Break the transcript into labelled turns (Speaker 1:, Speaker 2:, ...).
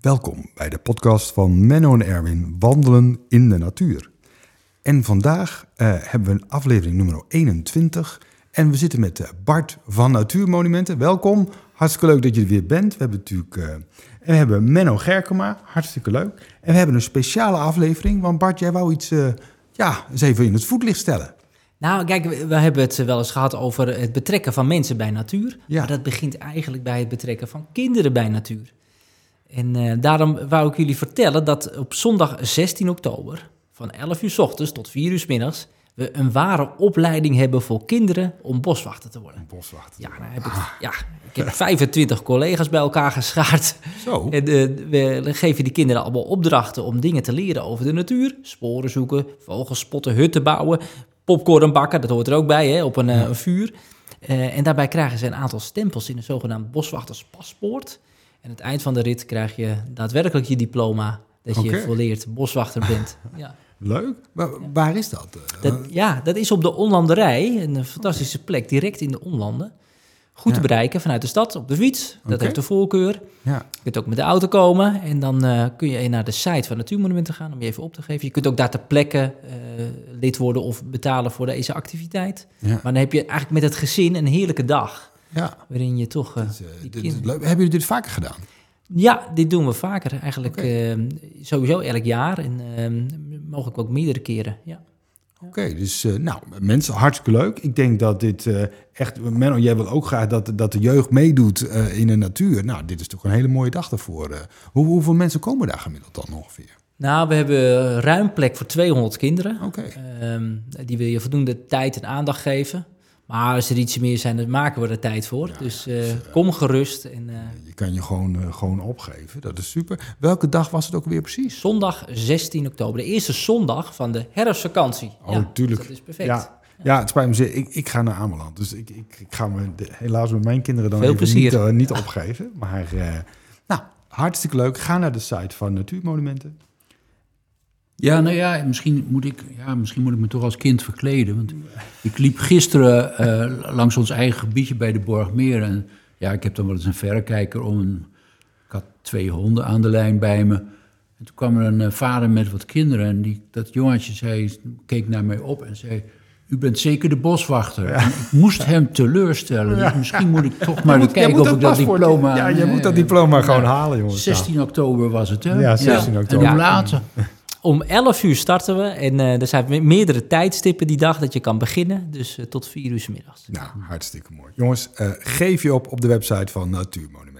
Speaker 1: Welkom bij de podcast van Menno en Erwin Wandelen in de Natuur. En vandaag eh, hebben we een aflevering nummer 21 en we zitten met eh, Bart van Natuurmonumenten. Welkom, hartstikke leuk dat je er weer bent. We hebben natuurlijk eh, en we hebben Menno Gerkema, hartstikke leuk. En we hebben een speciale aflevering, want Bart, jij wou iets eh, ja, eens even in het voetlicht stellen.
Speaker 2: Nou, kijk, we, we hebben het wel eens gehad over het betrekken van mensen bij natuur.
Speaker 1: Ja.
Speaker 2: Maar dat begint eigenlijk bij het betrekken van kinderen bij natuur. En eh, daarom wou ik jullie vertellen dat op zondag 16 oktober, van 11 uur s ochtends tot 4 uur s middags, we een ware opleiding hebben voor kinderen om boswachter te worden.
Speaker 1: Boswacht.
Speaker 2: Ja, nou heb ik, ja, ik heb 25 collega's bij elkaar geschaard.
Speaker 1: Zo.
Speaker 2: En eh, we geven die kinderen allemaal opdrachten om dingen te leren over de natuur. Sporen zoeken, vogels spotten, hutten bouwen, popcorn bakken, dat hoort er ook bij, hè, op een, eh, vuur. En daarbij krijgen ze een aantal stempels in een zogenaamd boswachterspaspoort. En aan het eind van de rit krijg je daadwerkelijk je diploma dat je volleerd boswachter bent. Ja.
Speaker 1: Leuk. Maar waar is dat?
Speaker 2: Dat, ja, dat is op de Onlanderij, een fantastische plek, direct in de Onlanden. Goed te bereiken vanuit de stad, op de fiets. Dat heeft de voorkeur.
Speaker 1: ja.
Speaker 2: Je kunt ook met de auto komen en dan eh, kun je naar de site van Natuurmonumenten gaan om je even op te geven. Je kunt ook daar ter plekke eh, lid worden of betalen voor deze activiteit.
Speaker 1: Ja.
Speaker 2: Maar dan heb je eigenlijk met het gezin een heerlijke dag.
Speaker 1: Ja.
Speaker 2: Waarin je toch... eh,
Speaker 1: eh, dit is leuk. Hebben jullie dit vaker gedaan?
Speaker 2: Ja, dit doen we vaker. Eigenlijk
Speaker 1: Oké.
Speaker 2: eh, sowieso elk jaar en eh, mogelijk ook meerdere keren. Ja.
Speaker 1: Oké, dus eh, nou, mensen, hartstikke leuk. Ik denk dat dit eh, echt... Menno, jij wil ook graag dat, dat de jeugd meedoet eh, in de natuur. Nou, dit is toch een hele mooie dag daarvoor. eh. Hoe, hoeveel mensen komen daar gemiddeld dan ongeveer?
Speaker 2: Nou, we hebben ruim plek voor 200 kinderen.
Speaker 1: Oké,
Speaker 2: Ehm, die wil je voldoende tijd en aandacht geven. Maar als er ietsje meer zijn, dan maken we er tijd voor. dus eh, kom gerust. En, eh,
Speaker 1: je kan je gewoon, eh, gewoon opgeven. Dat is super. Welke dag was het ook weer precies?
Speaker 2: zondag 16 oktober, de eerste zondag van de herfstvakantie.
Speaker 1: Oh, tuurlijk.
Speaker 2: Dat is perfect.
Speaker 1: Ja, ja, het spijt me zeer. Ik, ik ga naar Ameland. Dus ik, ik, ik ga me de- helaas met mijn kinderen dan
Speaker 2: Veel
Speaker 1: even
Speaker 2: plezier.
Speaker 1: niet, eh, niet opgeven. Maar eh, nou, hartstikke leuk. Ga naar de site van Natuurmonumenten.
Speaker 3: Ja, nou ja, misschien moet ik, ja, misschien moet ik me toch als kind verkleden. Want ik liep gisteren eh, langs ons eigen gebiedje bij de Borgmeer. En ja, ik heb dan wel eens een verrekijker om. Een, ik had twee honden aan de lijn bij me. En toen kwam er een eh, vader met wat kinderen. En die, dat jongetje zei, keek naar mij op en zei... U bent zeker de boswachter. Ik moest hem teleurstellen. Dus misschien moet ik toch maar
Speaker 1: moet-
Speaker 3: kijken of ik dat diploma...
Speaker 1: Ja, je
Speaker 3: Nee,
Speaker 1: moet dat diploma gewoon halen, jongens.
Speaker 3: 16 oktober was het, hè?
Speaker 1: Ja, 16 oktober.
Speaker 3: En hoe
Speaker 2: Ja.
Speaker 3: later?
Speaker 2: Om 11 uur starten we en eh, er zijn me- meerdere tijdstippen die dag dat je kan beginnen. Dus eh, tot 4 uur 's middags.
Speaker 1: Nou, hartstikke mooi. Jongens, eh, geef je op op de website van Natuurmonumenten.